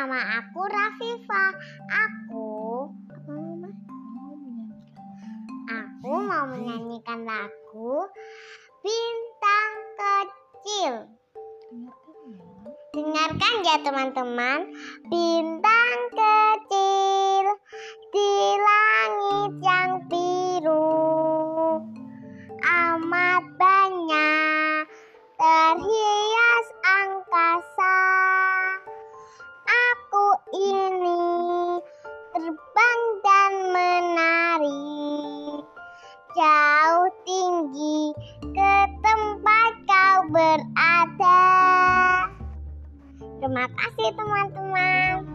Nama aku Rafifa. Aku Aku mau menyanyikan lagu Bintang Kecil. Dengarkan ya teman-teman. Bintang berada. Terima kasih teman-teman.